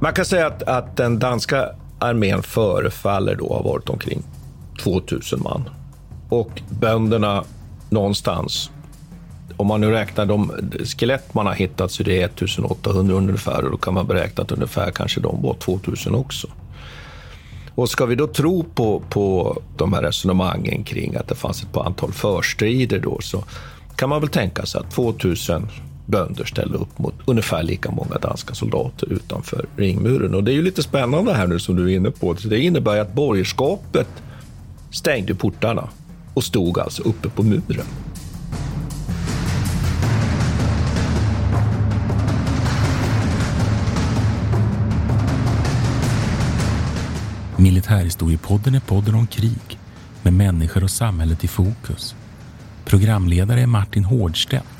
Man kan säga att, att den danska armén förefaller då ha varit omkring 2000 man. Och bönderna någonstans, om man nu räknar de skelett man har hittat så det är 1800 ungefär och då kan man beräkna att ungefär kanske de var 2000 också. Och ska vi då tro på, på de här resonemangen kring att det fanns ett antal förstrider då så kan man väl tänka sig att 2000 bönder ställde upp mot ungefär lika många danska soldater utanför ringmuren. Och det är ju lite spännande här nu som du är inne på. Det innebär att borgerskapet stängde portarna och stod alltså uppe på muren. Militärhistoriepodden är podden om krig med människor och samhället i fokus. Programledare är Martin Hårdstedt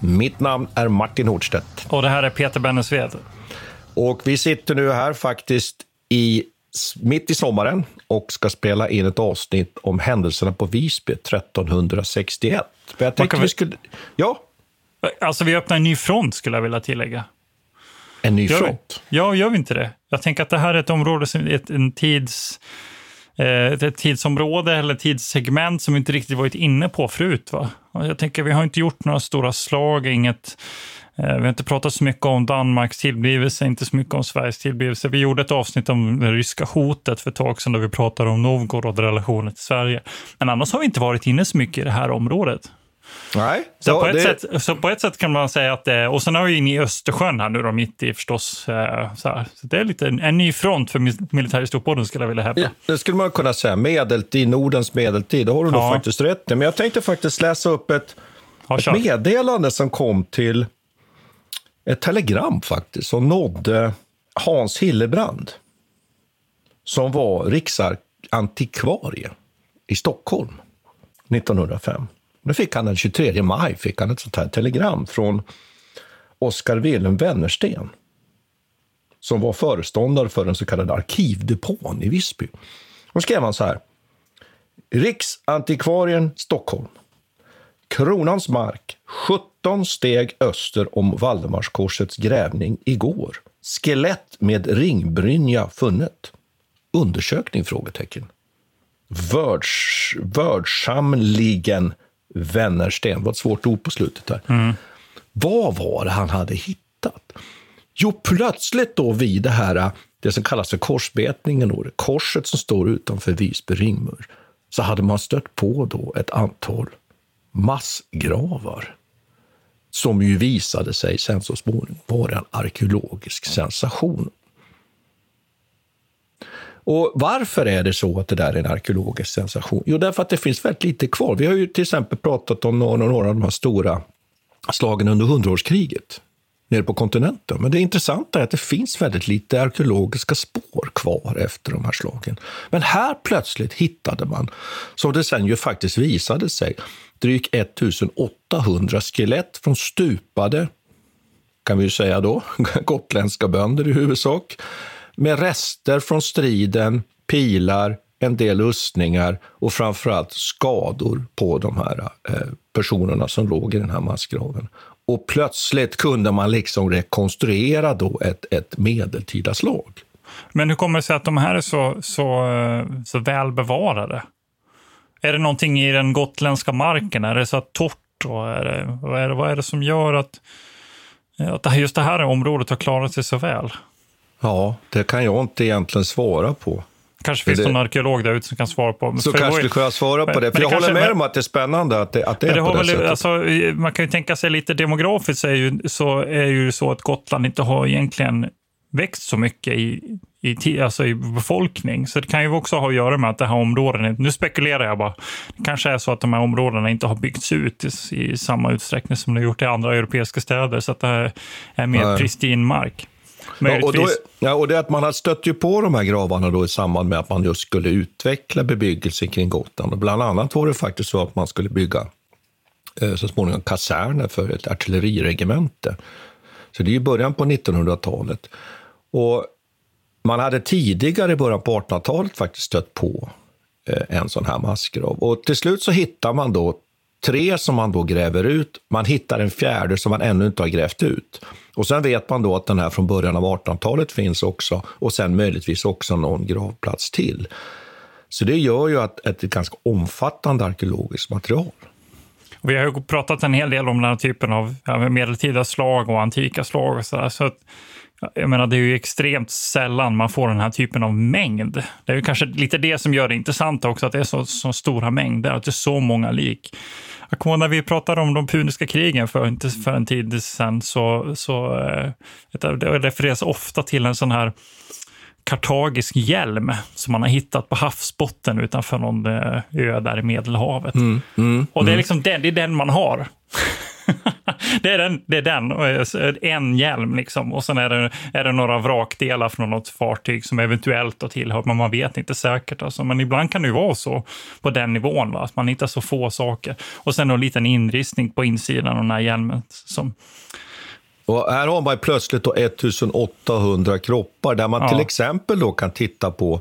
Mitt namn är Martin Hårdstedt. Och det här är Peter Bennesved. Och vi sitter nu här faktiskt i, mitt i sommaren och ska spela in ett avsnitt om händelserna på Visby 1361. För jag tänkte vi... vi skulle... Ja? Alltså, vi öppnar en ny front, skulle jag vilja tillägga. En ny gör front? Vi? Ja, gör vi inte det? Jag tänker att det här är ett område, ett, en tids Eh, ett tidsområde eller tidssegment som vi inte riktigt varit inne på förut. Va? Jag tänker, vi har inte gjort några stora slag, inget, eh, vi har inte pratat så mycket om Danmarks tillblivelse, inte så mycket om Sveriges tillblivelse. Vi gjorde ett avsnitt om det ryska hotet för ett tag sedan, där vi pratade om Novgorod-relationen till Sverige. Men annars har vi inte varit inne så mycket i det här området. Nej. Så, ja, på ett det... sätt, så på ett sätt kan man säga att det Och sen har vi in i Östersjön här nu då, mitt i förstås. Eh, så, här. så det är lite en, en ny front för militärhistoriepodden skulle jag vilja hävda. Ja, det skulle man kunna säga. Medeltid, Nordens medeltid. Det har du ja. nog faktiskt rätt i. Men jag tänkte faktiskt läsa upp ett, ja, ett meddelande som kom till ett telegram faktiskt, som nådde Hans Hillebrand, som var riksantikvarie i Stockholm 1905. Nu fick han den 23 maj fick han ett sånt här telegram från Oskar Wilhelm Wennersten som var föreståndare för den så kallade arkivdepån i Visby. Då skrev han så här. Riksantikvarien Stockholm. Kronans mark 17 steg öster om Valdemarskorsets grävning igår. Skelett med ringbrynja funnet. Undersökning? frågetecken. Vörds, vördsamligen Wennersten. Det var ett svårt ord på slutet där. Mm. Vad var det han hade hittat? Jo, plötsligt då vid det här, det som kallas för korsbetningen, då, korset som står utanför Visby ringmur, så hade man stött på då ett antal massgravar som ju visade sig sen så småningom vara en arkeologisk sensation. Och Varför är det så att det där är en arkeologisk sensation? Jo, därför att det finns väldigt lite kvar. Vi har ju till exempel pratat om några, några av de här stora slagen under hundraårskriget nere på kontinenten. Men det intressanta är att det finns väldigt lite arkeologiska spår kvar efter de här slagen. Men här plötsligt hittade man, som det sen ju faktiskt visade sig, drygt 1800 skelett från stupade, kan vi ju säga då, gotländska bönder i huvudsak, med rester från striden, pilar, en del rustningar och framförallt skador på de här eh, personerna som låg i den här massgraven. Och plötsligt kunde man liksom rekonstruera då ett, ett medeltida slag. Men hur kommer det sig att de här är så, så, eh, så väl bevarade? Är det någonting i den gotländska marken? Är det så torrt? Och är det, vad, är det, vad är det som gör att, att just det här området har klarat sig så väl? Ja, det kan jag inte egentligen svara på. Kanske finns det- det någon arkeolog där ute som kan svara på. Så För det kanske du kan svara på det. men För det jag kanske- håller med om att det är spännande att det, att det Men är det på det väl, sättet. alltså, man kan ju tänka sig lite demografiskt så är ju så, är ju så att Gotland inte har egentligen växt så mycket i, i, alltså i befolkning. Så det kan ju också ha att göra med att det här områdena, nu spekulerar jag bara, det kanske är så att de här områdena inte har byggts ut i, i samma utsträckning som det har gjort i andra europeiska städer, så att det här är mer Nej. Ja, och, då, ja, och det är att man har stött ju på de här gravarna då i samband med att man just skulle utveckla bebyggelsen kring Gotland. Och bland annat var det faktiskt så att man skulle bygga eh, så småningom kaserner för ett artilleriregemente. Så det är ju början på 1900-talet. Och man hade tidigare, i början på 1800-talet, faktiskt stött på eh, en sån här massgrav. Och till slut så hittar man då tre som man då gräver ut. Man hittar en fjärde som man ännu inte har grävt ut. Och sen vet man då att den här från början av 1800-talet finns också och sen möjligtvis också någon gravplats till. Så det gör ju att ett ganska omfattande arkeologiskt material. Vi har ju pratat en hel del om den här typen av medeltida slag och antika slag och sådär. Så att, jag menar, det är ju extremt sällan man får den här typen av mängd. Det är ju kanske lite det som gör det intressant också, att det är så, så stora mängder, att det är så många lik. Jag kommer ihåg när vi pratade om de puniska krigen för, inte för en tid sedan, så, så eh, det refereras ofta till en sån här kartagisk hjälm som man har hittat på havsbotten utanför någon eh, ö där i Medelhavet. och det är liksom den, det är den man har. det, är den, det är den, och är en hjälm liksom. Och sen är det, är det några vrakdelar från något fartyg som eventuellt har tillhört, men man vet inte säkert. Alltså. Men ibland kan det ju vara så på den nivån, va? att man hittar så få saker. Och sen en liten inristning på insidan av den här hjälmen som Och här har man plötsligt då 1800 kroppar där man Ja. till exempel då kan titta på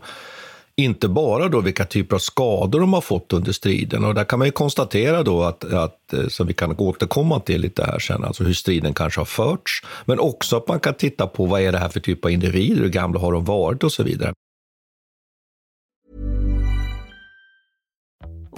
inte bara då vilka typer av skador de har fått under striden. Och där kan man ju konstatera då att, att eh, som vi kan återkomma till lite här sen, alltså hur striden kanske har förts. Men också att man kan titta på vad är det här för typ av individer, hur gamla har de varit och så vidare.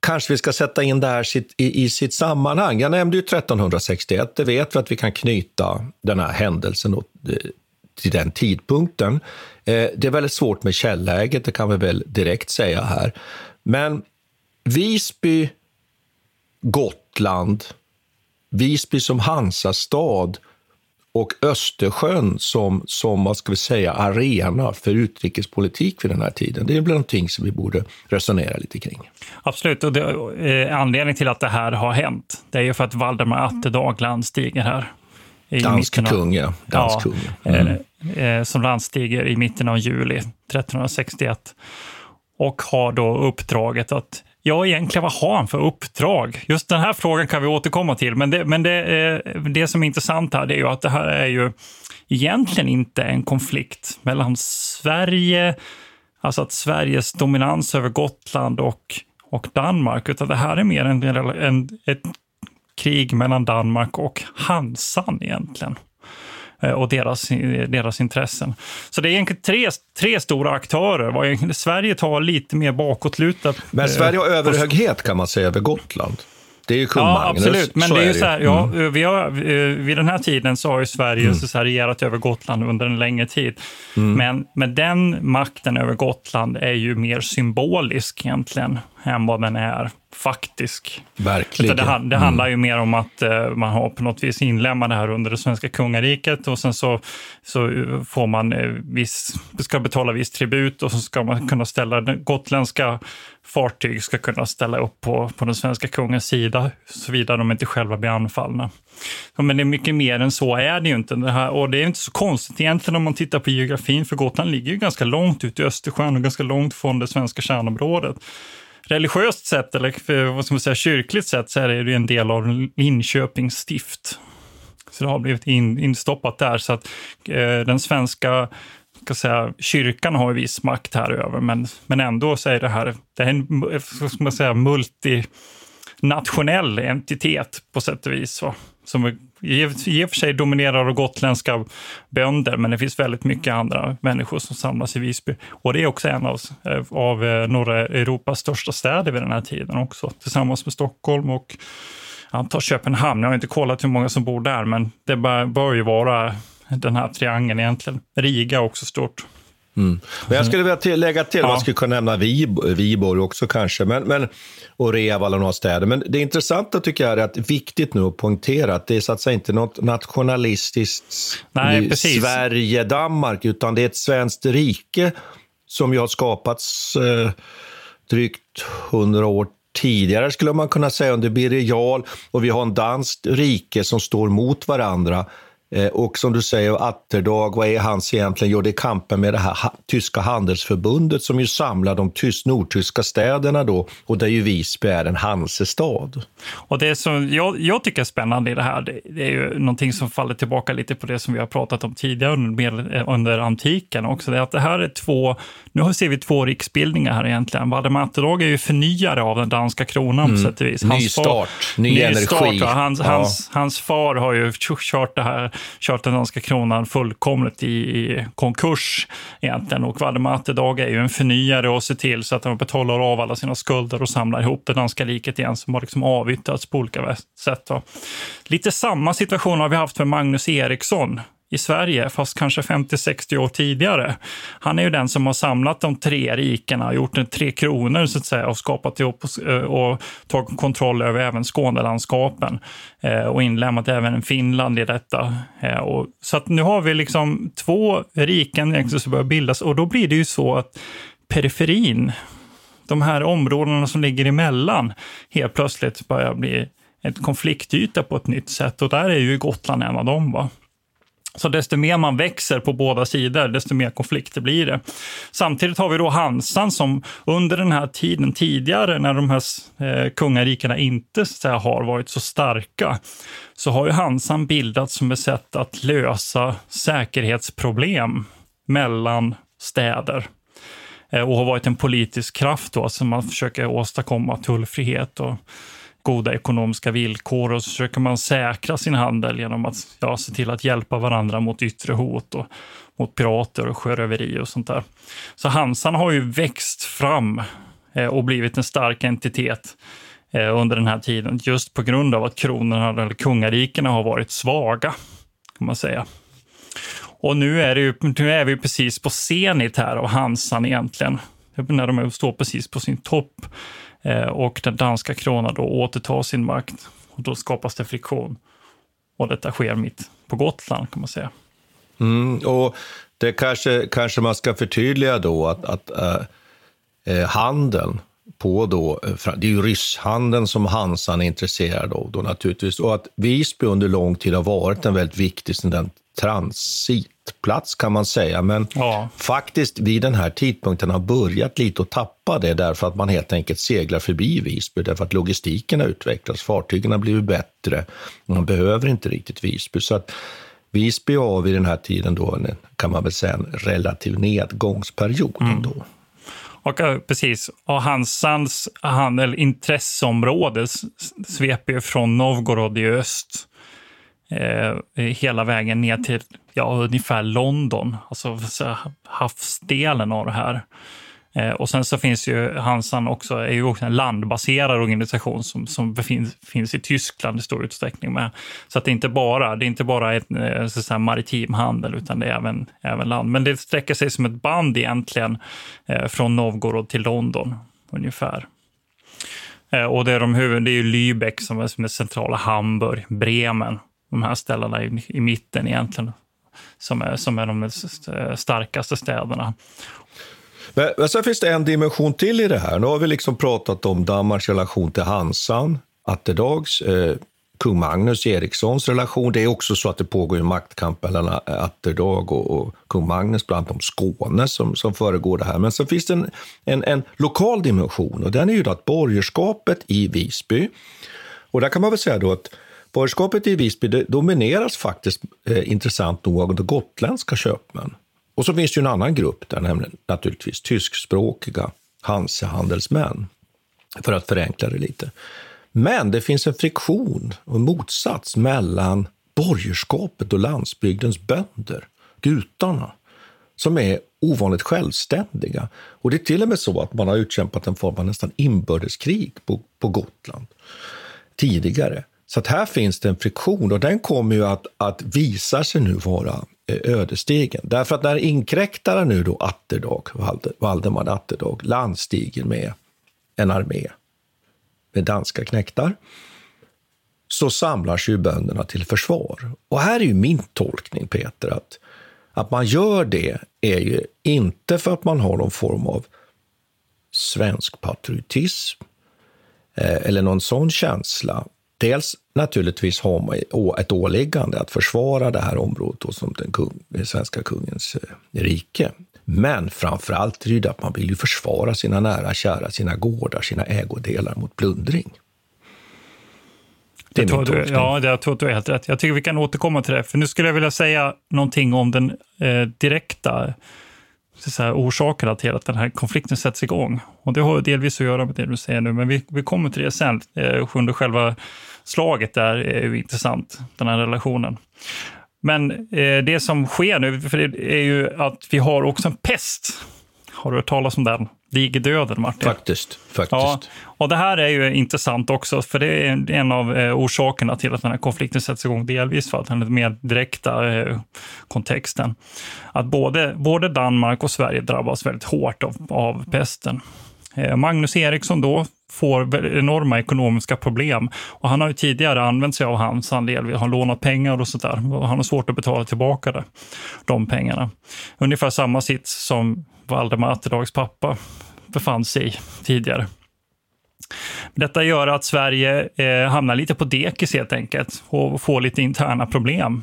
kanske vi ska sätta in det här sitt, i, i sitt sammanhang. Jag nämnde ju 1361, det vet vi att vi kan knyta den här händelsen åt, eh, till den tidpunkten. Eh, det är väldigt svårt med källäget, det kan vi väl direkt säga här. Men Visby, Gotland, Visby som Hansastad och Östersjön som, som vad ska vi säga, arena för utrikespolitik vid den här tiden. Det är väl någonting som vi borde resonera lite kring. Absolut, och det, eh, anledningen till att det här har hänt, det är ju för att Valdemar Atterdag landstiger här. I Dansk av- kung, ja. Dansk ja, kung. Mm. eh, eh, som landstiger i mitten av juli 1361. Och har då uppdraget att, ja egentligen vad har han för uppdrag? Just den här frågan kan vi återkomma till, men det, men det, eh, det som är intressant här det är ju att det här är ju egentligen inte en konflikt mellan Sverige, alltså att Sveriges dominans över Gotland och, och Danmark, utan det här är mer en, en, ett krig mellan Danmark och Hansan egentligen eh, och deras, deras intressen. Så det är egentligen tre, tre stora aktörer. Sverige tar lite mer bakåtlutat. Men Sverige har överhöghet kan man säga över Gotland. Det är ju kung ja, Magnus. absolut. Men så det är ju det. så här, ja, Mm. vi har, eh, vid den här tiden så har ju Sverige Mm. så här regerat över Gotland under en längre tid. Mm. Men, men den makten över Gotland är ju mer symbolisk egentligen än vad den är faktisk. Verkligen. Det, det Mm. handlar ju mer om att eh, man har på något vis inlämnat det här under det svenska kungariket och sen så, så eh, får man eh, viss, ska betala viss tribut och så ska man kunna ställa, gotländska fartyg ska kunna ställa upp på, på den svenska kungens sida, såvida de inte själva blir anfallna. Men det är mycket mer än så är det ju inte. Det här, och det är inte så konstigt egentligen om man tittar på geografin, för Gotland ligger ju ganska långt ut i Östersjön och ganska långt från det svenska kärnområdet religiöst sett, eller för, vad ska man säga, kyrkligt sett, så är det en del av Linköpings stift. Så det har blivit in, instoppat där. Så att eh, den svenska ska säga, kyrkan har ju viss makt här över, men, men ändå så är det här det är en vad ska man säga, multinationell entitet på sätt och vis. Va? som i i och för sig dominerar av gotländska bönder, men det finns väldigt mycket andra människor som samlas i Visby. Och det är också en av, eh, av eh, norra Europas största städer vid den här tiden också, tillsammans med Stockholm och antar Köpenhamn. Jag har inte kollat hur många som bor där, men det bör, bör ju vara den här triangeln egentligen. Riga är också stort. Mm. Men jag skulle vilja till, lägga till, Ja. man skulle kunna nämna Vib- Viborg också kanske, men, men, och Reval och några städer. Men det intressanta tycker jag är att viktigt nu att poängtera att det är så att säga inte något nationalistiskt. Sverige-Danmark, utan det är ett svenskt rike som ju har skapats eh, drygt hundra år tidigare skulle man kunna säga under Birger Jarl och vi har en danskt rike som står mot varandra. Eh, Och som du säger, Atterdag, vad är hans egentligen? Jo, det är kampen med det här tyska handelsförbundet som ju samlar de tyst, nordtyska städerna då och där ju Visby är en hansestad. Och det som jag, jag tycker är spännande i det här, det, det är ju någonting som faller tillbaka lite på det som vi har pratat om tidigare under, eh, under antiken också. Det är att det här är två, nu ser vi två riksbildningar här egentligen. Valdemar Atterdag är ju förnyare av den danska kronan på Mm. sätt och vis. Ny far- start, ny ny energi. Start, hans, Ja. hans, hans far har ju kört, det här, kört den danska kronan fullkomligt i, i konkurs egentligen. Och Valdemar Atterdag är ju en förnyare och ser till så att de betalar av alla sina skulder och samlar ihop det danska riket igen som har liksom avyttrats på olika sätt. Då. Lite samma situation har vi haft med Magnus Eriksson i Sverige, fast kanske 50-60 år tidigare. Han är ju den som har samlat de tre rikena, gjort en tre kronor så att säga och skapat ihop och, eh, tagit kontroll över även Skånelandskapen eh, och inlämnat även Finland i detta. Eh, och, så att nu har vi liksom två riken som börjar bildas och då blir det ju så att periferin, de här områdena som ligger emellan, helt plötsligt börjar bli ett konfliktyta på ett nytt sätt och där är ju Gotland en av dem. Va? Så desto mer man växer på båda sidor, desto mer konflikter blir det. Samtidigt har vi då Hansan som under den här tiden tidigare, när de här eh, kungarikena inte så här, har varit så starka, så har ju Hansan bildats som ett sätt att lösa säkerhetsproblem mellan städer eh, och har varit en politisk kraft då, som man försöker åstadkomma tullfrihet och goda ekonomiska villkor och så försöker man säkra sin handel genom att ja, se till att hjälpa varandra mot yttre hot och mot pirater och sjöröveri och sånt där. Så Hansan har ju växt fram eh, och blivit en stark entitet eh, under den här tiden just på grund av att kronorna eller kungarikena har varit svaga, kan man säga. Och nu är, det ju, nu är vi precis på zenit här av Hansan egentligen. När de står precis på sin topp Eh, och den danska kronan då återtar sin makt. Och då skapas det friktion. Och detta sker mitt på Gotland kan man säga. Mm, och det kanske, kanske man ska förtydliga då att, att eh, eh handeln på då, eh, det är ju rysshandeln som Hansan är intresserad av då naturligtvis. Och att Visby under lång tid har varit en väldigt viktig sån transitplats kan man säga. Men Ja. faktiskt vid den här tidpunkten har börjat lite att tappa det därför att man helt enkelt seglar förbi Visby därför att logistiken har utvecklats, fartygen har blivit bättre. Man behöver inte riktigt Visby. Så att Visby har vid den här tiden då kan man väl säga en relativ nedgångsperiod. Då. Och precis, och Hansans handel, intresseområde sveper ju från Novgorod i öst eh, hela vägen ner till ja, ungefär London, alltså havsdelen av det här. Eh, och sen så finns ju Hansan också, är ju också en landbaserad organisation som, som befinns, finns i Tyskland i stor utsträckning med. Så att det är inte bara, det är inte bara ett, eh, så säga, maritim handel, utan det är även, även land. Men det sträcker sig som ett band egentligen eh, från Novgorod till London ungefär. Eh, och det är, de huvud, det är ju Lübeck som är, som är centrala, Hamburg, Bremen, de här ställena i, i mitten egentligen, som är, som är de starkaste städerna. Men, men sen finns det en dimension till i det här. Nu har vi liksom pratat om Danmarks relation till Hansan, Atterdags, eh, kung Magnus Erikssons relation. Det är också så att det pågår en maktkamp mellan Atterdag och, och kung Magnus, bland annat om Skåne som, som föregår det här. Men sen finns det en, en, en lokal dimension och den är ju att borgerskapet i Visby, och där kan man väl säga då att borgerskapet i Visby domineras faktiskt eh, intressant nog av gotländska köpmän. Och så finns det en annan grupp där, nämligen naturligtvis tyskspråkiga Hansehandelsmän, för att förenkla det lite. Men det finns en friktion och en motsats mellan borgerskapet och landsbygdens bönder, gutarna, som är ovanligt självständiga. Och det är till och med så att man har utkämpat en form av nästan inbördeskrig på, på Gotland tidigare. Så att här finns det en friktion och den kommer ju att, att visa sig nu vara eh, ödesdigen. Därför att när inkräktare nu då Atterdag, Valdemar Atterdag, landstiger med en armé med danska knäktar, så samlar sig ju bönderna till försvar. Och här är ju min tolkning, Peter, att, att man gör det är ju inte för att man har någon form av svensk patriotism eh, eller någon sån känsla, Dels naturligtvis har man ett åliggande att försvara det här området som den, kung, den svenska kungens eh, rike. Men framför allt är det att man vill ju försvara sina nära kära, sina gårdar, sina ägodelar mot plundring. Det är jag tror du, ja, jag tror att du har helt rätt. Jag tycker vi kan återkomma till det. För nu skulle jag vilja säga någonting om den eh, direkta så här, orsakerna till att den här konflikten sätts igång. Och det har delvis att göra med det du säger nu, men vi, vi kommer till det sen. Eh, under själva slaget där är ju intressant, den här relationen. Men eh, det som sker nu för det är ju att vi har också en pest. Har du hört talas om den? digerdöden, Martin. Faktiskt. faktiskt. Ja, och det här är ju intressant också, för det är en av eh, orsakerna till att den här konflikten sätts igång, delvis för att den mer direkta eh, kontexten. Att både, både Danmark och Sverige drabbas väldigt hårt av, av pesten. Eh, Magnus Eriksson då får enorma ekonomiska problem. Och han har ju tidigare använt sig av hans andel, har lånat pengar och sådär. Han har svårt att betala tillbaka det, de pengarna. Ungefär samma sits som Valdemar Atterdags pappa befann sig i tidigare. Detta gör att Sverige eh, hamnar lite på dekis helt enkelt och får lite interna problem.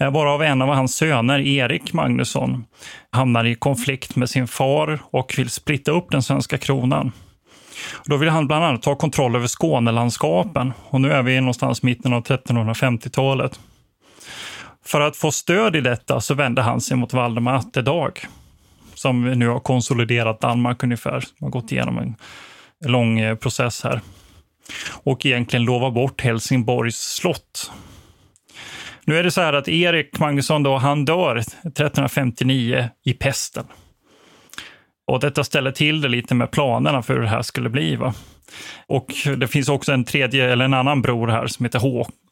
Eh, varav en av hans söner, Erik Magnusson, hamnar i konflikt med sin far och vill splitta upp den svenska kronan. Då vill han bland annat ta kontroll över Skånelandskapen och nu är vi någonstans mitten av 1350-talet. För att få stöd i detta så vände han sig mot Valdemar Atterdag som nu har konsoliderat Danmark ungefär, som har gått igenom en lång eh, process här. Och egentligen lova bort Helsingborgs slott. Nu är det så här att Erik Magnusson då, han dör 1359 i pesten. Och detta ställer till det lite med planerna för hur det här skulle bli. Va? Och det finns också en tredje, eller en annan bror här som heter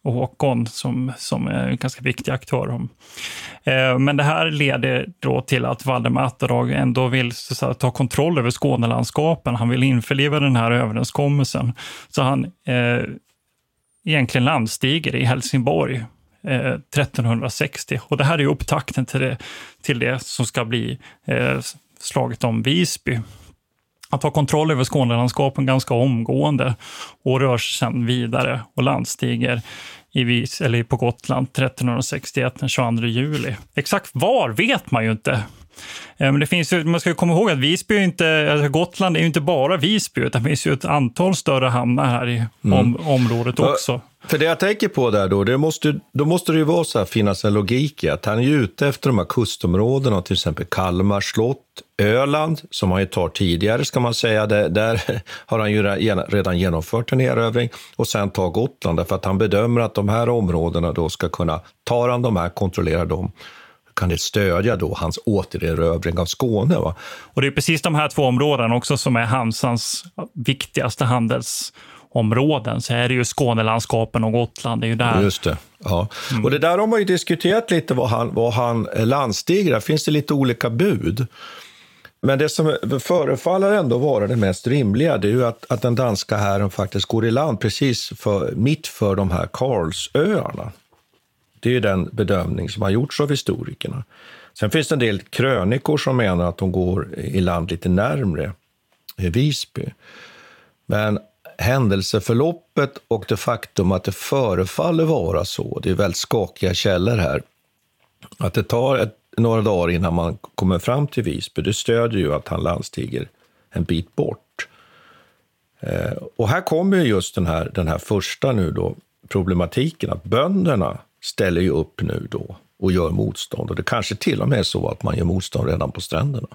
och Håkon som, som är en ganska viktig aktör. Eh, men det här leder då till att Valdemar Atterdag ändå vill säga, ta kontroll över Skånelandskapen. Han vill införliva den här överenskommelsen. Så han eh, egentligen landstiger i Helsingborg eh, 1360. Och det här är upptakten till det, till det som ska bli eh, slaget om Visby. Han tar kontroll över Skånelandskapen ganska omgående och rör sig sedan vidare och landstiger i Vis, eller på Gotland 1361 den 22 juli. Exakt var vet man ju inte. Eh, men det finns ju, man ska komma ihåg att Visby inte, alltså Gotland är ju inte bara Visby, utan det finns ju ett antal större hamnar här i mm. om, området också. För det jag tänker på där då, det måste, då måste det ju vara så här, finnas en logik i att han är ute efter de här kustområdena, till exempel Kalmar slott, Öland, som han ju tar tidigare ska man säga, där, där har han ju redan genomfört en erövring, och sen tar Gotland, därför att han bedömer att de här områdena då ska kunna, tar han de här, kontrollera dem, kan det stödja då hans återerövring av Skåne. Va? Och det är precis de här två områdena också som är Hansans viktigaste handels områden Så är det ju Skånelandskapen och Gotland. Det är ju där. Just det. Ja. Och det där har man ju diskuterat lite, vad han, vad han landstiger. Finns det lite olika bud. Men det som förefaller ändå vara det mest rimliga det är ju att, att den danska hären faktiskt går i land precis för, mitt för de här Karlsöarna. Det är den bedömning som har gjorts av historikerna. Sen finns det en del krönikor som menar att de går i land lite närmre eh, Visby. Men händelseförloppet och det faktum att det förefaller vara så, det är väldigt skakiga källor här, att det tar ett, några dagar innan man kommer fram till Visby, det stödjer ju att han landstiger en bit bort. Eh, och här kommer just den här, den här första nu då, problematiken, att bönderna ställer ju upp nu då och gör motstånd. Och det kanske till och med är så att man gör motstånd redan på stränderna.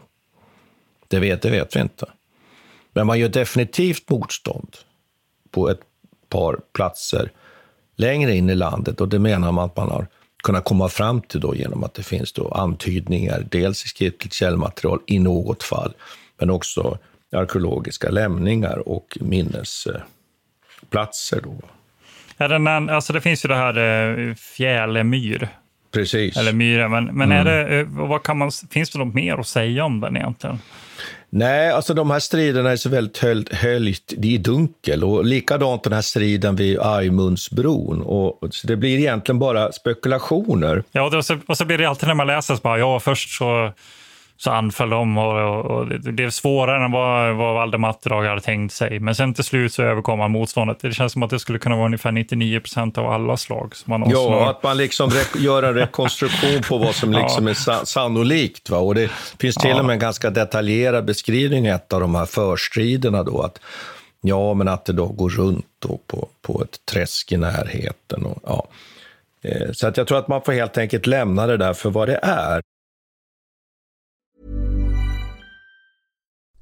Det vet, det vet vi inte. Men man gör definitivt motstånd på ett par platser längre in i landet och det menar man att man har kunnat komma fram till då genom att det finns då antydningar, dels i skriftligt källmaterial i något fall, men också arkeologiska lämningar och minnesplatser. Då. Ja, den, alltså det finns ju det här eh, fjälemyr. Precis. Eller myren, men, men mm. är det, eh, vad kan man, finns det något mer att säga om den egentligen? Nej, alltså de här striderna är så väldigt höljt, höljt i dunkel. Och likadant den här striden vid Ajmundsbron. Och, så det blir egentligen bara spekulationer. Ja, och så, och så blir det alltid när man läser så bara, ja, först så så anföll de och, och, det blev svårare än vad, vad Valdemar Atterdag hade tänkt sig. Men sen till slut så överkom han motståndet. Det känns som att det skulle kunna vara ungefär 99 procent av alla slag. Som man ja, har... att man liksom gör en rekonstruktion på vad som liksom ja. är sa sannolikt. Va? Och det finns till ja. och med en ganska detaljerad beskrivning i ett av de här förstriderna. Då, att Ja, men att det då går runt då på, på ett träsk i närheten. Och, ja. Eh, så att jag tror att man får helt enkelt lämna det där för vad det är.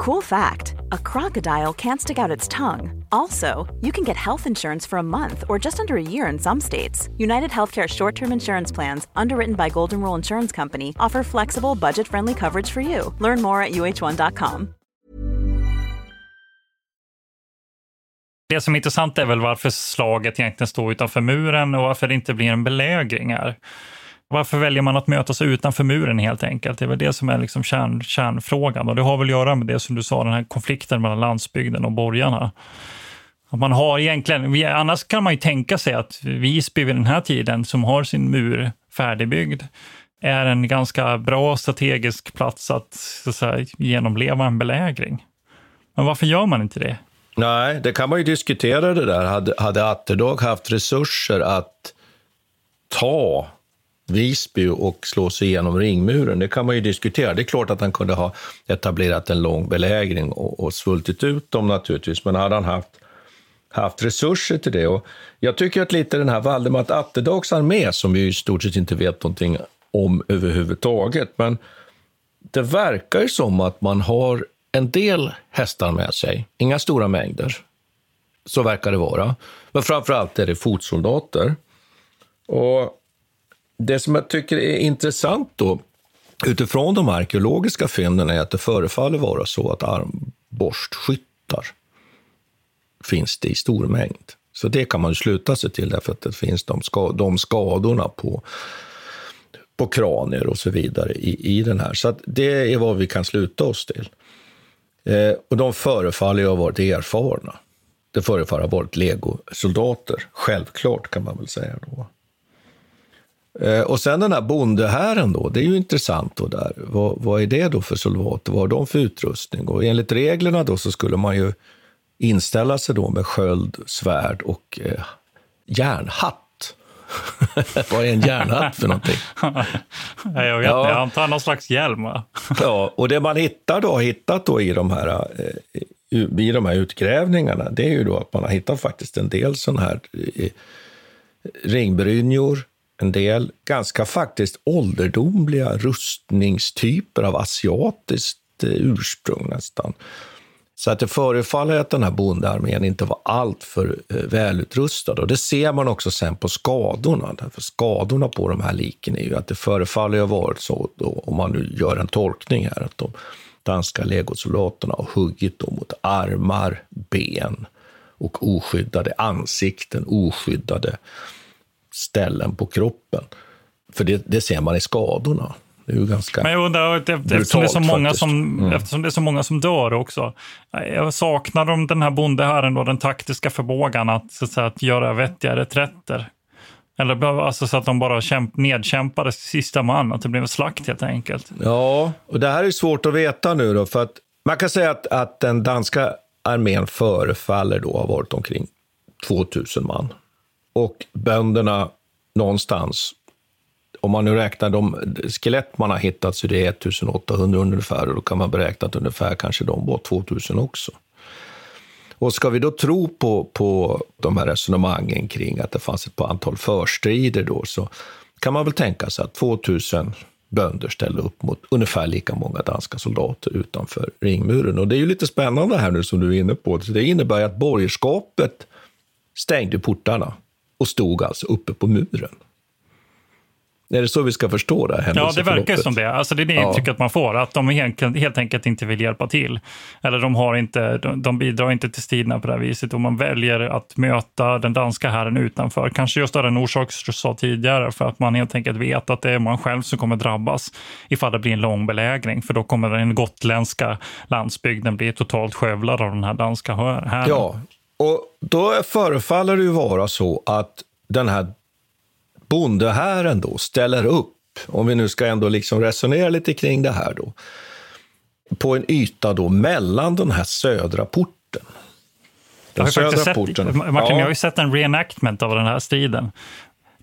Cool fact a crocodile can't stick out its tongue. Also, you can get health insurance for a month or just under a year in some states. United Healthcare short term insurance plans, underwritten by Golden Rule Insurance Company, offer flexible, budget friendly coverage for you. Learn more at uh1.com. Det som är intressant är väl varför slaget egentligen står utanför muren och varför det inte blir en belägring här. Varför väljer man att mötas utanför muren helt enkelt? Det är väl det som är liksom kärn, kärnfrågan och det har väl att göra med det som du sa, den här konflikten mellan landsbygden och borgarna. Att man har egentligen, annars kan man ju tänka sig att Visby vid den här tiden, som har sin mur färdigbyggd, är en ganska bra strategisk plats att, så att säga, genomleva en belägring. Men varför gör man inte det? Nej, det kan man ju diskutera det där. Hade, hade Atterdag haft resurser att ta Visby och slå sig igenom ringmuren, det kan man ju diskutera. Det är klart att han kunde ha etablerat en lång belägring och, och svultit ut dem naturligtvis, men hade han haft, haft resurser till det. Och jag tycker att lite den här Valdemar Atterdags armé, som vi i stort sett inte vet någonting om överhuvudtaget, men det verkar ju som att man har en del hästar med sig, inga stora mängder. Så verkar det vara. Men framför allt är det fotsoldater. Och det som jag tycker är intressant då, utifrån de arkeologiska fynden är att det förefaller vara så att armborstskyttar finns det i stor mängd. Så det kan man sluta sig till därför att det finns de, ska, de skadorna på, på kranier och så vidare i, i den här. Så det är vad vi kan sluta oss till. Eh, och de förefaller ju ha varit erfarna. Det förefaller ha varit legosoldater, självklart kan man väl säga då. Eh, och sen den här bondehären då, det är ju intressant då där. Vad, vad är det då för soldater? Vad har de för utrustning? Och enligt reglerna då så skulle man ju inställa sig då med sköld, svärd och eh, järnhatt. Vad är en järnhatt för någonting? jag vet ja. jag antar någon slags hjälm. ja, och det man hittar då, hittat då i de här eh, i de här utgrävningarna, det är ju då att man har hittat faktiskt en del sådana här eh, ringbrynjor, en del ganska faktiskt ålderdomliga rustningstyper av asiatiskt eh, ursprung nästan. Så att det förefaller att den här bondearmén inte var alltför eh, välutrustad. Och det ser man också sen på skadorna. Därför skadorna på de här liken är ju att det förefaller ha varit så, då, om man nu gör en tolkning här, att de danska legosoldaterna har huggit då mot armar, ben och oskyddade ansikten, oskyddade ställen på kroppen. För det, det ser man i skadorna. Det är ju ganska Men jag undrar, eftersom det, är så många som, mm. eftersom det är så många som dör också. Jag saknar de den här bondehären då, den taktiska förmågan att, så att, säga, att göra vettiga reträtter. Eller alltså så att de bara kämp, nedkämpade sista man, att det blev slakt helt enkelt. Ja, och det här är svårt att veta nu då, för att man kan säga att, att den danska armén förefaller då ha varit omkring 2000 man. Och bönderna någonstans om man nu räknar de skelett man har hittat så det är 1800 ungefär och då kan man beräkna att ungefär kanske de var 2000 också. Och ska vi då tro på, på de här resonemangen kring att det fanns ett antal förstrider då så kan man väl tänka sig att 2000 bönder ställde upp mot ungefär lika många danska soldater utanför ringmuren. Och det är ju lite spännande här nu som du är inne på. Det innebär att borgerskapet stängde portarna och stod alltså uppe på muren. Är det så vi ska förstå det? Ja, det verkar som det. Alltså, det är det ja. intrycket man får, att de helt, enkelt inte vill hjälpa till. Eller de, har inte, de, de bidrar inte till striderna på det här viset och man väljer att möta den danska herren utanför. Kanske just av den orsak som du sa tidigare, för att man helt enkelt vet att det är man själv som kommer drabbas ifall det blir en lång belägring. För då kommer den gotländska landsbygden bli totalt skövlad av den här danska herren. Ja, och då förefaller det ju vara så att den här bondehären då ställer upp, om vi nu ska ändå liksom resonera lite kring det här då, på en yta då mellan den här södra porten. Den jag har södra porten. Sett, Martin, ja. jag har ju sett en reenactment av den här striden.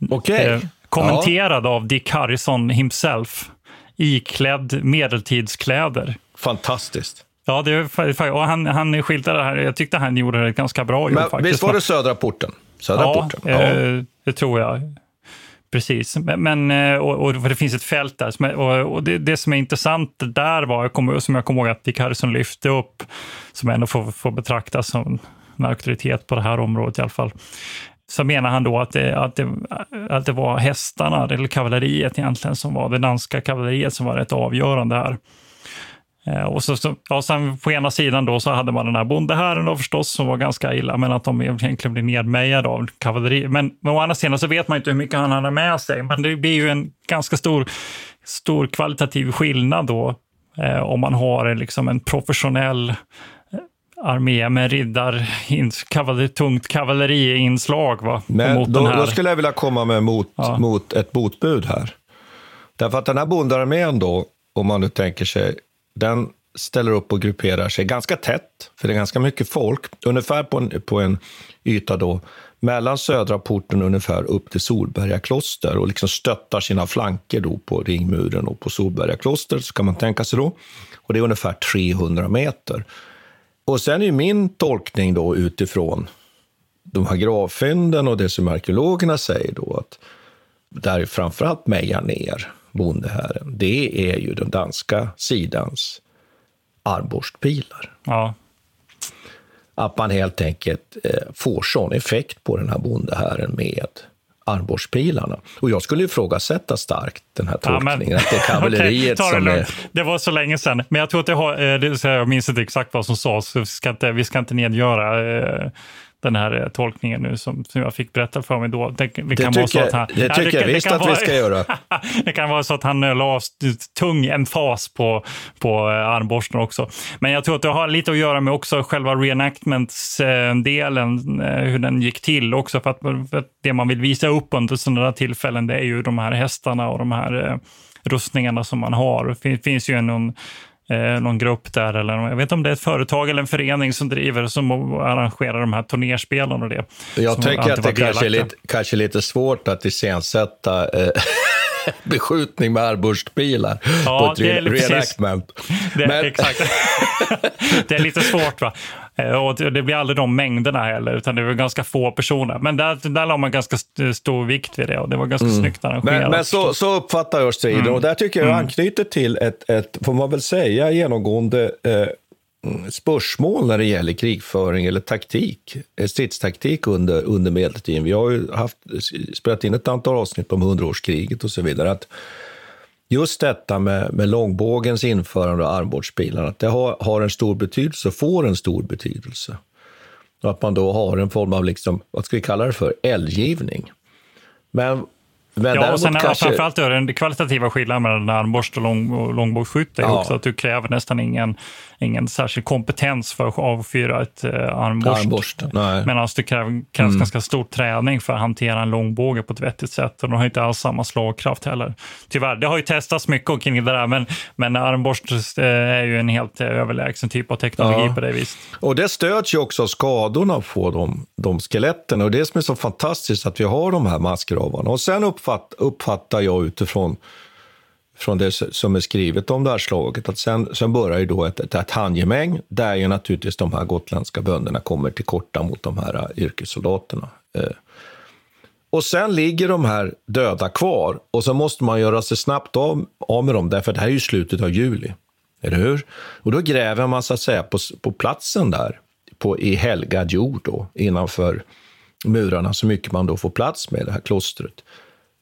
Okay. Eh, kommenterad ja. av Dick Harrison himself, iklädd medeltidskläder. Fantastiskt. Ja, det, och han, han skildrade det här. Jag tyckte han gjorde det ganska bra. Men, faktiskt. Visst var det södra porten? Södra ja, porten. Ja, eh, det tror jag. Precis, men, eh, och, och, det finns ett fält där. Och, och det, det, som är intressant där var, jag kom, som jag kommer ihåg att Dick Harrison lyfte upp, som ändå får, får betraktas som en auktoritet på det här området i alla fall, så menar han då att det, att det, att det var hästarna, eller kavalleriet egentligen, som var det danska kavalleriet som var rätt avgörande här. Eh, och så, så, ja, sen på ena sidan då så hade man den här bondehären då förstås, som var ganska illa, men att de egentligen blev nedmejade av kavalleri. Men, men å andra sidan så vet man inte hur mycket han hade med sig. Men det blir ju en ganska stor, stor kvalitativ skillnad då, eh, om man har liksom en professionell eh, armé med riddar, kavalleri, tungt kavalleriinslag. Va? Men då, då, skulle jag vilja komma med mot, ja. mot ett motbud här. Därför att den här bondearmén då, om man nu tänker sig den ställer upp och grupperar sig ganska tätt, för det är ganska mycket folk, ungefär på en, på en yta då mellan södra porten ungefär upp till Solberga kloster och liksom stöttar sina flanker då på ringmuren och på Solberga kloster, så kan man tänka sig då. Och det är ungefär 300 meter. Och sen är min tolkning då utifrån de här gravfynden och det som arkeologerna säger då att där framförallt Meja ner bondehären, det är ju den danska sidans armborstpilar. Ja. Att man helt enkelt eh, får sån effekt på den här bondehären med armborstpilarna. Och jag skulle ifrågasätta starkt den här tolkningen, Ja, att det är kavalleriet det som är... Det var så länge sedan. Men jag tror att det har, eh, det, jag minns inte exakt vad som sades. så Vi ska inte, vi ska inte nedgöra eh, den här eh, tolkningen nu som, som jag fick berätta för mig då. Det, det Det kan vara så tycker, att han, det Ja, tycker jag visst att vi vara- ska göra. det kan vara så att han eh, la tung emfas på, på eh, armborsten också. Men jag tror att det har lite att göra med också själva reenactments-delen, hur den gick till också. För att, för att det man vill visa upp under sådana tillfällen, det är ju de här hästarna och de här rustningarna som man har. Det fin- finns ju någon, eh, någon grupp där, eller jag vet inte om det är ett företag eller en förening som driver, som arrangerar de här turnerspelen och det. Jag alltid att det kanske är, lite, kanske är lite svårt att iscensätta eh, beskjutning med armborstpilar Ja, på ett det är reenactment. Det, Men- Exakt. det är lite svårt. va? Eh, Och det blir aldrig de mängderna heller, utan det är väl ganska få personer. Men där, där la man ganska st- stor vikt vid det och det var ganska snyggt arrangerat. Mm. Men, men så, så uppfattar jag striden Mm. och där tycker jag jag anknyter till ett, ett, får man väl säga, genomgående eh, mm, spörsmål när det gäller krigföring eller taktik, eh, stridstaktik under, under medeltiden. Vi har ju haft, spelat in ett antal avsnitt om hundraårskriget och så vidare. Att just detta med, med långbågens införande och armbågsbilarna, att det har, har en stor betydelse, får en stor betydelse. Och att man då har en form av, liksom, vad ska vi kalla det för, eldgivning. Men, men Ja, och sen kanske... framförallt är det den kvalitativa skillnaden mellan armborst och, lång, och långbågsskytte Ja. också att du kräver nästan ingen, ingen särskild kompetens för att avfyra ett eh, armborst. Armborst. Medan det kräv, krävs Mm. ganska stor träning för att hantera en långbåge på ett vettigt sätt. Och de har inte alls samma slagkraft heller. Tyvärr, det har ju testats mycket kring det där, men, men armborst eh, är ju en helt eh, överlägsen typ av teknologi Ja. på det viset. Och det stöds ju också av skadorna på de, de skeletten. Och det som är så fantastiskt att vi har de här massgravarna. Och sen uppfatt, uppfattar jag utifrån från det som är skrivet om det här slaget, att sen, sen börjar ju då ett, ett, ett handgemäng där ju naturligtvis de här gotländska bönderna kommer till korta mot de här äh, yrkessoldaterna. Eh, och sen ligger de här döda kvar och så måste man göra sig snabbt av, av med dem, därför det här är ju slutet av juli. Eller hur? Och då gräver man så att säga på, på platsen där, på, i helgad jord då, innanför murarna, så mycket man då får plats med det här klostret.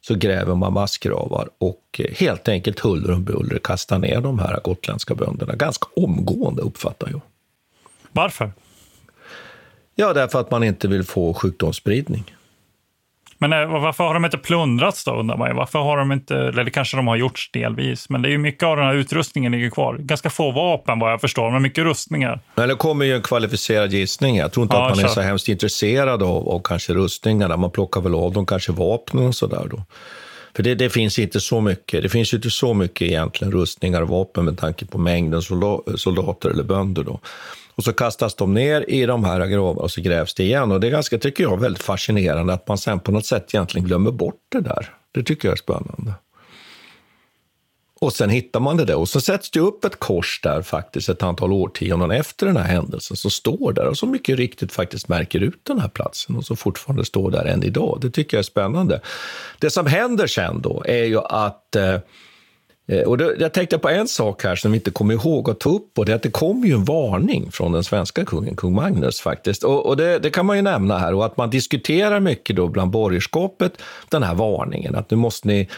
Så gräver man massgravar och eh, helt enkelt huller om buller kastar ner de här gotländska bönderna ganska omgående, uppfattar jag. Varför? Ja, därför att man inte vill få sjukdomsspridning. Men eh, varför har de inte plundrats då, undrar man. Varför har de inte, eller det kanske de har gjort delvis, men det är ju mycket av den här utrustningen ligger kvar. Ganska få vapen vad jag förstår, men mycket rustningar. Men det kommer ju en kvalificerad gissning. Jag tror inte Ja, att man är så hemskt intresserad av, av kanske rustningarna. Man plockar väl av dem kanske vapnen och sådär då. För det, det finns inte så mycket. Det finns ju inte så mycket egentligen rustningar och vapen med tanke på mängden solda- soldater eller bönder då. Och så kastas de ner i de här gravarna och så grävs det igen. Och det är ganska, tycker jag, väldigt fascinerande att man sen på något sätt egentligen glömmer bort det där. Det tycker jag är spännande. Och sen hittar man det där och så sätts det upp ett kors där faktiskt ett antal årtionden efter den här händelsen som står där och så mycket riktigt faktiskt märker ut den här platsen och så fortfarande står där än idag. Det tycker jag är spännande. Det som händer sen då är ju att eh, Eh, och då, jag tänkte på en sak här som vi inte kommer ihåg att ta upp och det är att det kom ju en varning från den svenska kungen, kung Magnus faktiskt. Och, och det, det kan man ju nämna här och att man diskuterar mycket då bland borgerskapet den här varningen att nu måste ni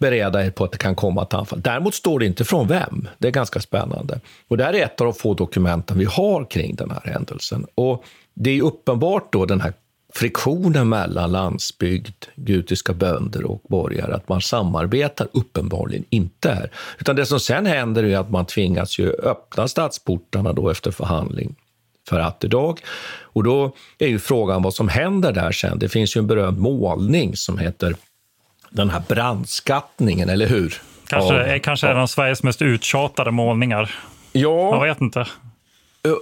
bereda er på att det kan komma ett anfall. Däremot står det inte från vem. Det är ganska spännande. Och det här är ett av de få dokumenten vi har kring den här händelsen. Och det är uppenbart då den här friktionen mellan landsbygd, gutiska bönder och borgare, att man samarbetar uppenbarligen inte här. Utan det som sen händer är att man tvingas ju öppna stadsportarna då efter förhandling för atterdag. Och då är ju frågan vad som händer där sen. Det finns ju en berömd målning som heter den här brandskattningen, eller hur? Kanske, Av- kanske är en av Sveriges mest uttjatade målningar. Ja. Jag vet inte.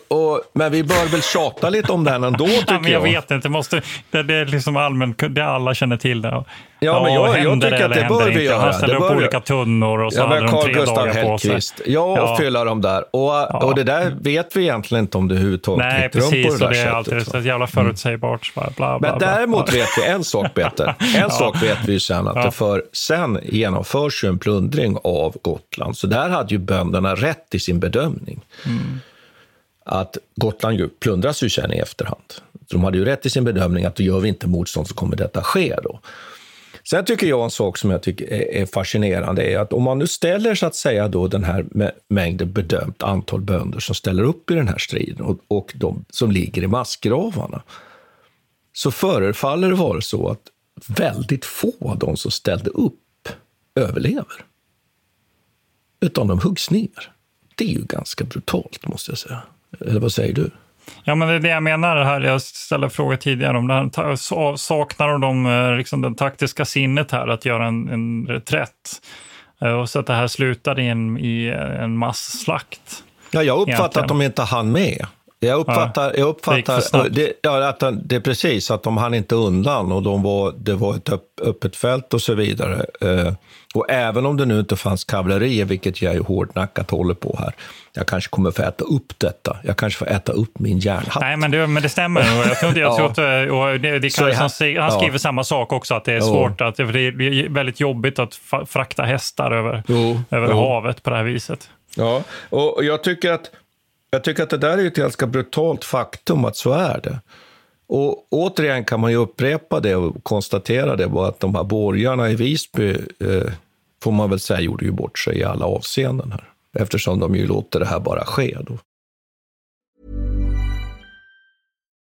Och, men vi bör väl tjata lite om den ändå, tycker Ja, men jag vet inte. Det, måste, det, det är liksom allmänt, det alla känner till. Det. Ja, men jag- jag tycker att eller det bör vi göra. Han ställer Det upp bör olika tunnor och så Ja, hade de tre dagar på sig. Hellqvist. Ja, och fylla dem där. Och, och det där vet vi egentligen inte om det överhuvudtaget Nej, rum på precis. det där det är alltid så jävla förutsägbart. Bla, bla, bla, Men däremot Ja. vet vi en sak, Peter. En Ja. sak vet vi ju sen, att Ja. det för sen genomförs ju en plundring av Gotland. Så där hade ju bönderna rätt i sin bedömning. Mm. Att Gotland ju plundras ju sen i efterhand. Så de hade ju rätt i sin bedömning att då gör vi inte motstånd så kommer detta ske då. Sen tycker jag en sak som jag tycker är, fascinerande är att om man nu ställer så att säga då den här mängden bedömt antal bönder som ställer upp i den här striden och, och de som ligger i massgravarna, så förefaller det vara så att väldigt få av de som ställde upp överlever. Utan de huggs ner. Det är ju ganska brutalt, måste jag säga. Eller vad säger du? Ja, men det är det jag menar här. Jag ställde frågor tidigare om det här. Saknar de eh, liksom det taktiska sinnet här att göra en, en reträtt? Eh, och så att det här slutar i en, i en masslakt. Ja, jag uppfattar att de inte hann med. Jag uppfattar, jag uppfattar det, ja, att det är precis att de hann inte undan och de var, det var ett öppet fält och så vidare. Eh, och även om det nu inte fanns kavalleri, vilket jag ju hårdnackat håller på här, jag kanske kommer få äta upp detta. Jag kanske får äta upp min järnhatt. Nej, men det, men det stämmer. Jag tror, jag tror att, och det, det kan, han, han skriver ja. samma sak också, att det är svårt. Att det är väldigt jobbigt att frakta hästar över, jo, över jo. havet på det här viset. Ja, och jag tycker att jag tycker att det där är ett ganska brutalt faktum att så är det. Och återigen kan man ju upprepa det och konstatera det bara att de här borgarna i Visby, eh, får man väl säga, gjorde ju bort sig i alla avseenden här. Eftersom de ju låter det här bara ske. Då.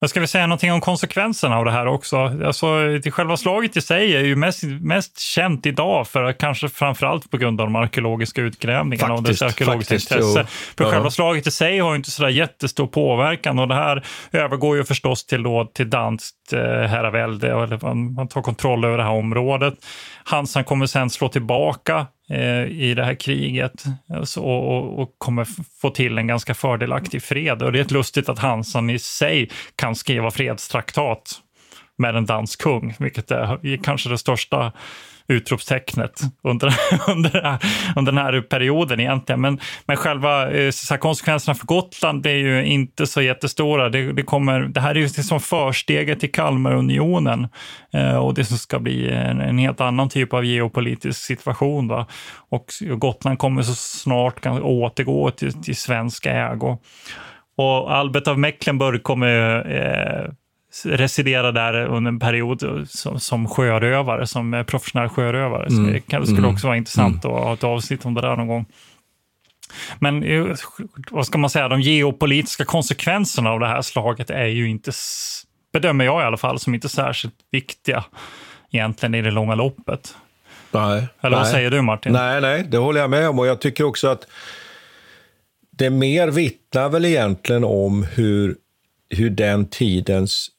Jag ska vi säga någonting om konsekvenserna av det här också. Alltså, själva slaget i sig är ju mest, mest känt idag, för kanske framförallt på grund av de arkeologiska utgrävningarna faktiskt, och dess arkeologiska faktiskt, intresse. För ja. själva slaget i sig har ju inte så jättestor påverkan och det här övergår ju förstås till, då, till danskt eh, herravälde, eller man, man tar kontroll över det här området. Hansan kommer sen slå tillbaka Eh, i det här kriget alltså, och, och, kommer få till en ganska fördelaktig fred. Och det är ett lustigt att Hansan i sig kan skriva fredstraktat med en dansk kung, vilket är kanske det största utropstecknet under, under, under den här perioden egentligen. Men, men själva eh, så här, konsekvenserna för Gotland är ju inte så jättestora. Det, det, kommer, det här är ju som försteget till Kalmarunionen eh, och det som ska bli en, en, helt annan typ av geopolitisk situation. Va? Och Gotland kommer så snart kan återgå till, till svensk ägo. Och Albert av Mecklenburg kommer eh, residera där under en period som, som sjörövare, som professionell sjörövare. Så mm. det kan, skulle mm. också vara intressant mm. att ha ett avsnitt om det där någon gång. Men eh, vad ska man säga, de geopolitiska konsekvenserna av det här slaget är ju inte, bedömer jag i alla fall, som inte särskilt viktiga egentligen i det långa loppet. Nej. Eller vad nej. säger du Martin? Nej, nej, det håller jag med om och jag tycker också att det mer vittnar väl egentligen om hur, hur den tidens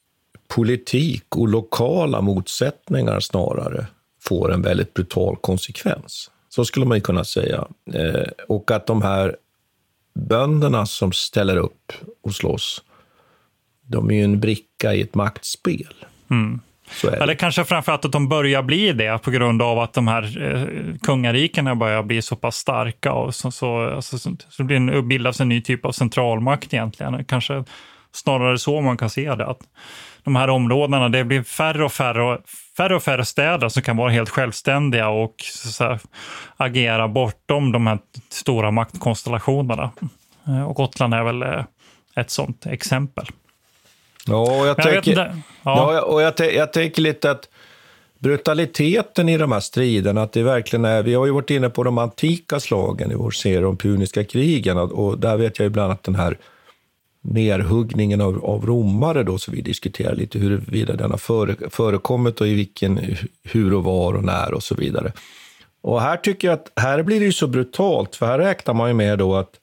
politik och lokala motsättningar snarare får en väldigt brutal konsekvens. Så skulle man kunna säga. Eh, och att de här bönderna som ställer upp och slåss, de är ju en bricka i ett maktspel. Mm. Eller kanske framförallt att de börjar bli det på grund av att de här eh, kungarikena börjar bli så pass starka och så, så, alltså, så, så blir en, bildas en ny typ av centralmakt egentligen. Kanske snarare så man kan se det. Att de här områdena, det blir färre och färre, färre och färre städer som kan vara helt självständiga och här, agera bortom de här stora maktkonstellationerna. Eh, och Gotland är väl eh, ett sånt exempel. Ja, och jag, tänker, jag, ja. ja. och jag, jag tänker lite att brutaliteten i de här striderna, att det verkligen är, vi har ju varit inne på de antika slagen i vår serie om puniska krigen och där vet jag ju bland annat den här nerhuggningen av, av romare då, så vi diskuterar lite huruvida den har före, förekommit och i vilken, hur och var och när och så vidare. Och här tycker jag att här blir det ju så brutalt, för här räknar man ju med då att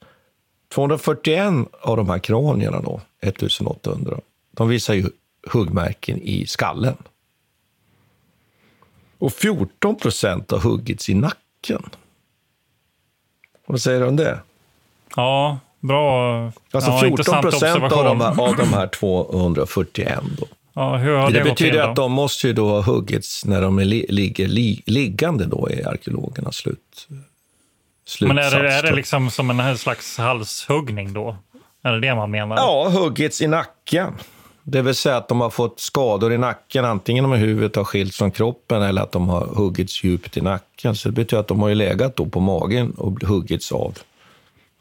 241 av de här kranierna då, 1800, de visar ju huggmärken i skallen. Och 14 procent har huggits i nacken. Vad säger du om det? Ja, bra. Alltså ja, 14 procent av, de här, av de här 241. Då. Ja, hur har det, det betyder att de måste ju då ha huggits när de li, ligger li, liggande då i arkeologernas slut, Men är det, är det liksom som en slags halshuggning då? Är det det man menar? Ja, huggits i nacken. Det vill säga att de har fått skador i nacken, antingen om huvudet har skilts från kroppen eller att de har huggits djupt i nacken. Så det betyder att de har ju legat då på magen och huggits av.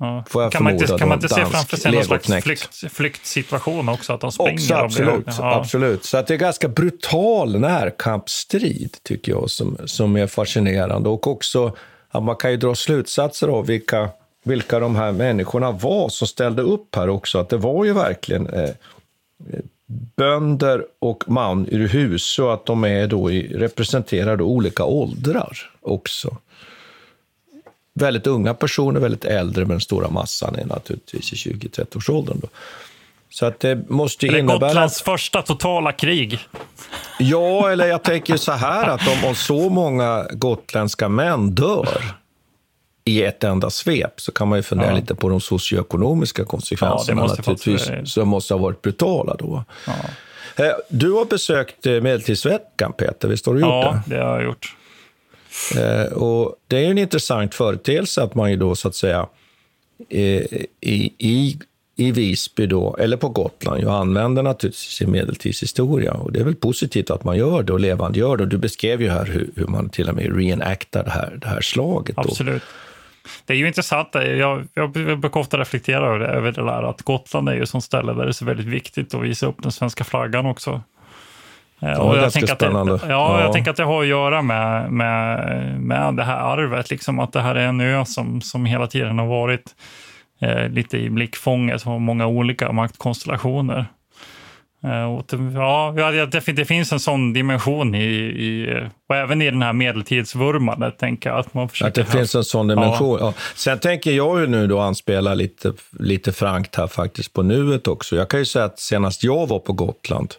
Ja. Får jag kan man inte, kan man inte se framför sig någon slags flykt, flyktsituation också? Att de springer Också, blir absolut, huggna? Ja. absolut. Så att det är ganska brutal närkampsstrid, tycker jag, som, som är fascinerande. Och också att man kan ju dra slutsatser av vilka, vilka de här människorna var som ställde upp här också. Att det var ju verkligen eh, bönder och man ur hus, så att de är då i, representerar då olika åldrar också. Väldigt unga personer, väldigt äldre, men den stora massan är naturligtvis i 20-30-årsåldern. Då. Så att det måste Är det innebära... Gotlands första totala krig? Ja, eller jag tänker så här att om, om så många gotländska män dör i ett enda svep så kan man ju fundera Ja. lite på de socioekonomiska konsekvenserna Ja, måste naturligtvis, fått- som måste ha varit brutala då. Eh, Du har besökt eh, Medeltidsveckan, Peter, visst har du gjort Ja, det? det har jag gjort. Eh, och det är ju en intressant företeelse att man ju då så att säga eh, i, i, i Visby då, eller på Gotland, ju använder naturligtvis sin medeltidshistoria. Och det är väl positivt att man gör det och levandegör det. Och du beskrev ju här hur, hur man till och med reenactar det här, det här slaget. Då. Det är ju intressant. Jag, jag brukar ofta reflektera över det, över det där att Gotland är ju ett ställe där det är så väldigt viktigt att visa upp den svenska flaggan också. Ja, och det är jag tänker att det, spännande. ja, Ja. jag tänker att det har att göra med, med, med det här arvet. Liksom att det här är en ö som, som hela tiden har varit eh, lite i blickfånget av många olika maktkonstellationer. Eh, och det, ja, ja, det, det finns en sån dimension i, i, och även i den här medeltidsvurmandet, tänker jag. Att, man Att försöker det finns en sån dimension. Ja. Sen tänker jag ju nu då anspela lite, lite frankt här faktiskt på nuet också. Jag kan ju säga att senast jag var på Gotland,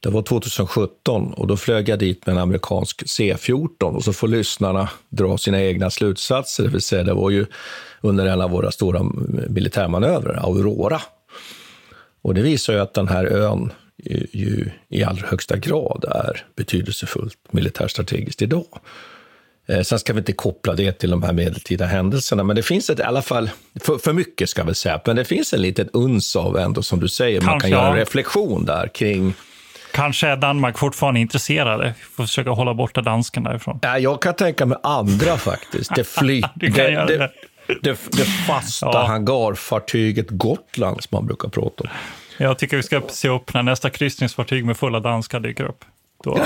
det var 2017 och då flög jag dit med en amerikansk C14 och så får lyssnarna dra sina egna slutsatser. Det vill säga, det var ju under en av våra stora militärmanövrer, Aurora. Och det visar ju att den här ön ju, i allra högsta grad är betydelsefullt militärstrategiskt idag. Eh, Sen ska vi inte koppla det till de här medeltida händelserna, men det finns ett, i alla fall, för, för mycket ska vi säga, men det finns en liten uns av ändå, som du säger, man kan Kanske, göra en ja. reflektion där kring Kanske är Danmark fortfarande intresserade. Vi får försöka hålla borta dansken därifrån. Ja, jag kan tänka mig andra faktiskt. Det, kan det, det, det. det, fasta Ja. hangarfartyget Gotland som man brukar prata om. Jag tycker vi ska se upp när nästa kryssningsfartyg med fulla danskar dyker upp. Då,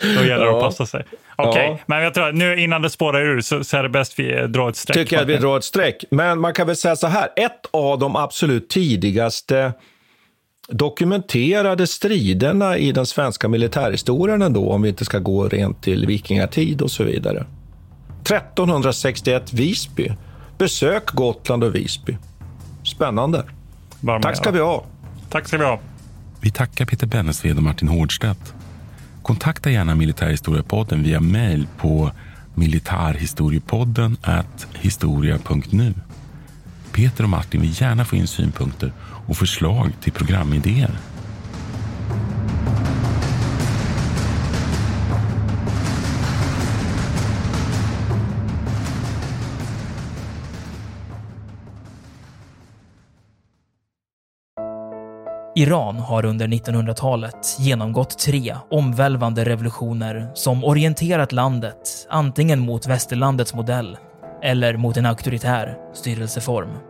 då gäller det att Ja. passa sig. Okej, Ja. men jag tror att nu innan det spårar ur så, så är det bäst vi drar ett streck. tycker jag att vi drar ett streck. Men man kan väl säga så här, ett av de absolut tidigaste dokumenterade striderna i den svenska militärhistorien ändå, om vi inte ska gå rent till vikingatid och så vidare. 1361 Visby. Besök Gotland och Visby. Spännande. Tack ska vi ha. Tack ska vi ha. Vi tackar Peter Bennesved och Martin Hårdstedt. Kontakta gärna Militärhistoriepodden via mejl på militarhistoriepodden historia.nu. Peter och Martin vill gärna få in synpunkter och förslag till programidéer. Iran har under 1900-talet genomgått tre omvälvande revolutioner som orienterat landet antingen mot västerlandets modell eller mot en auktoritär styrelseform.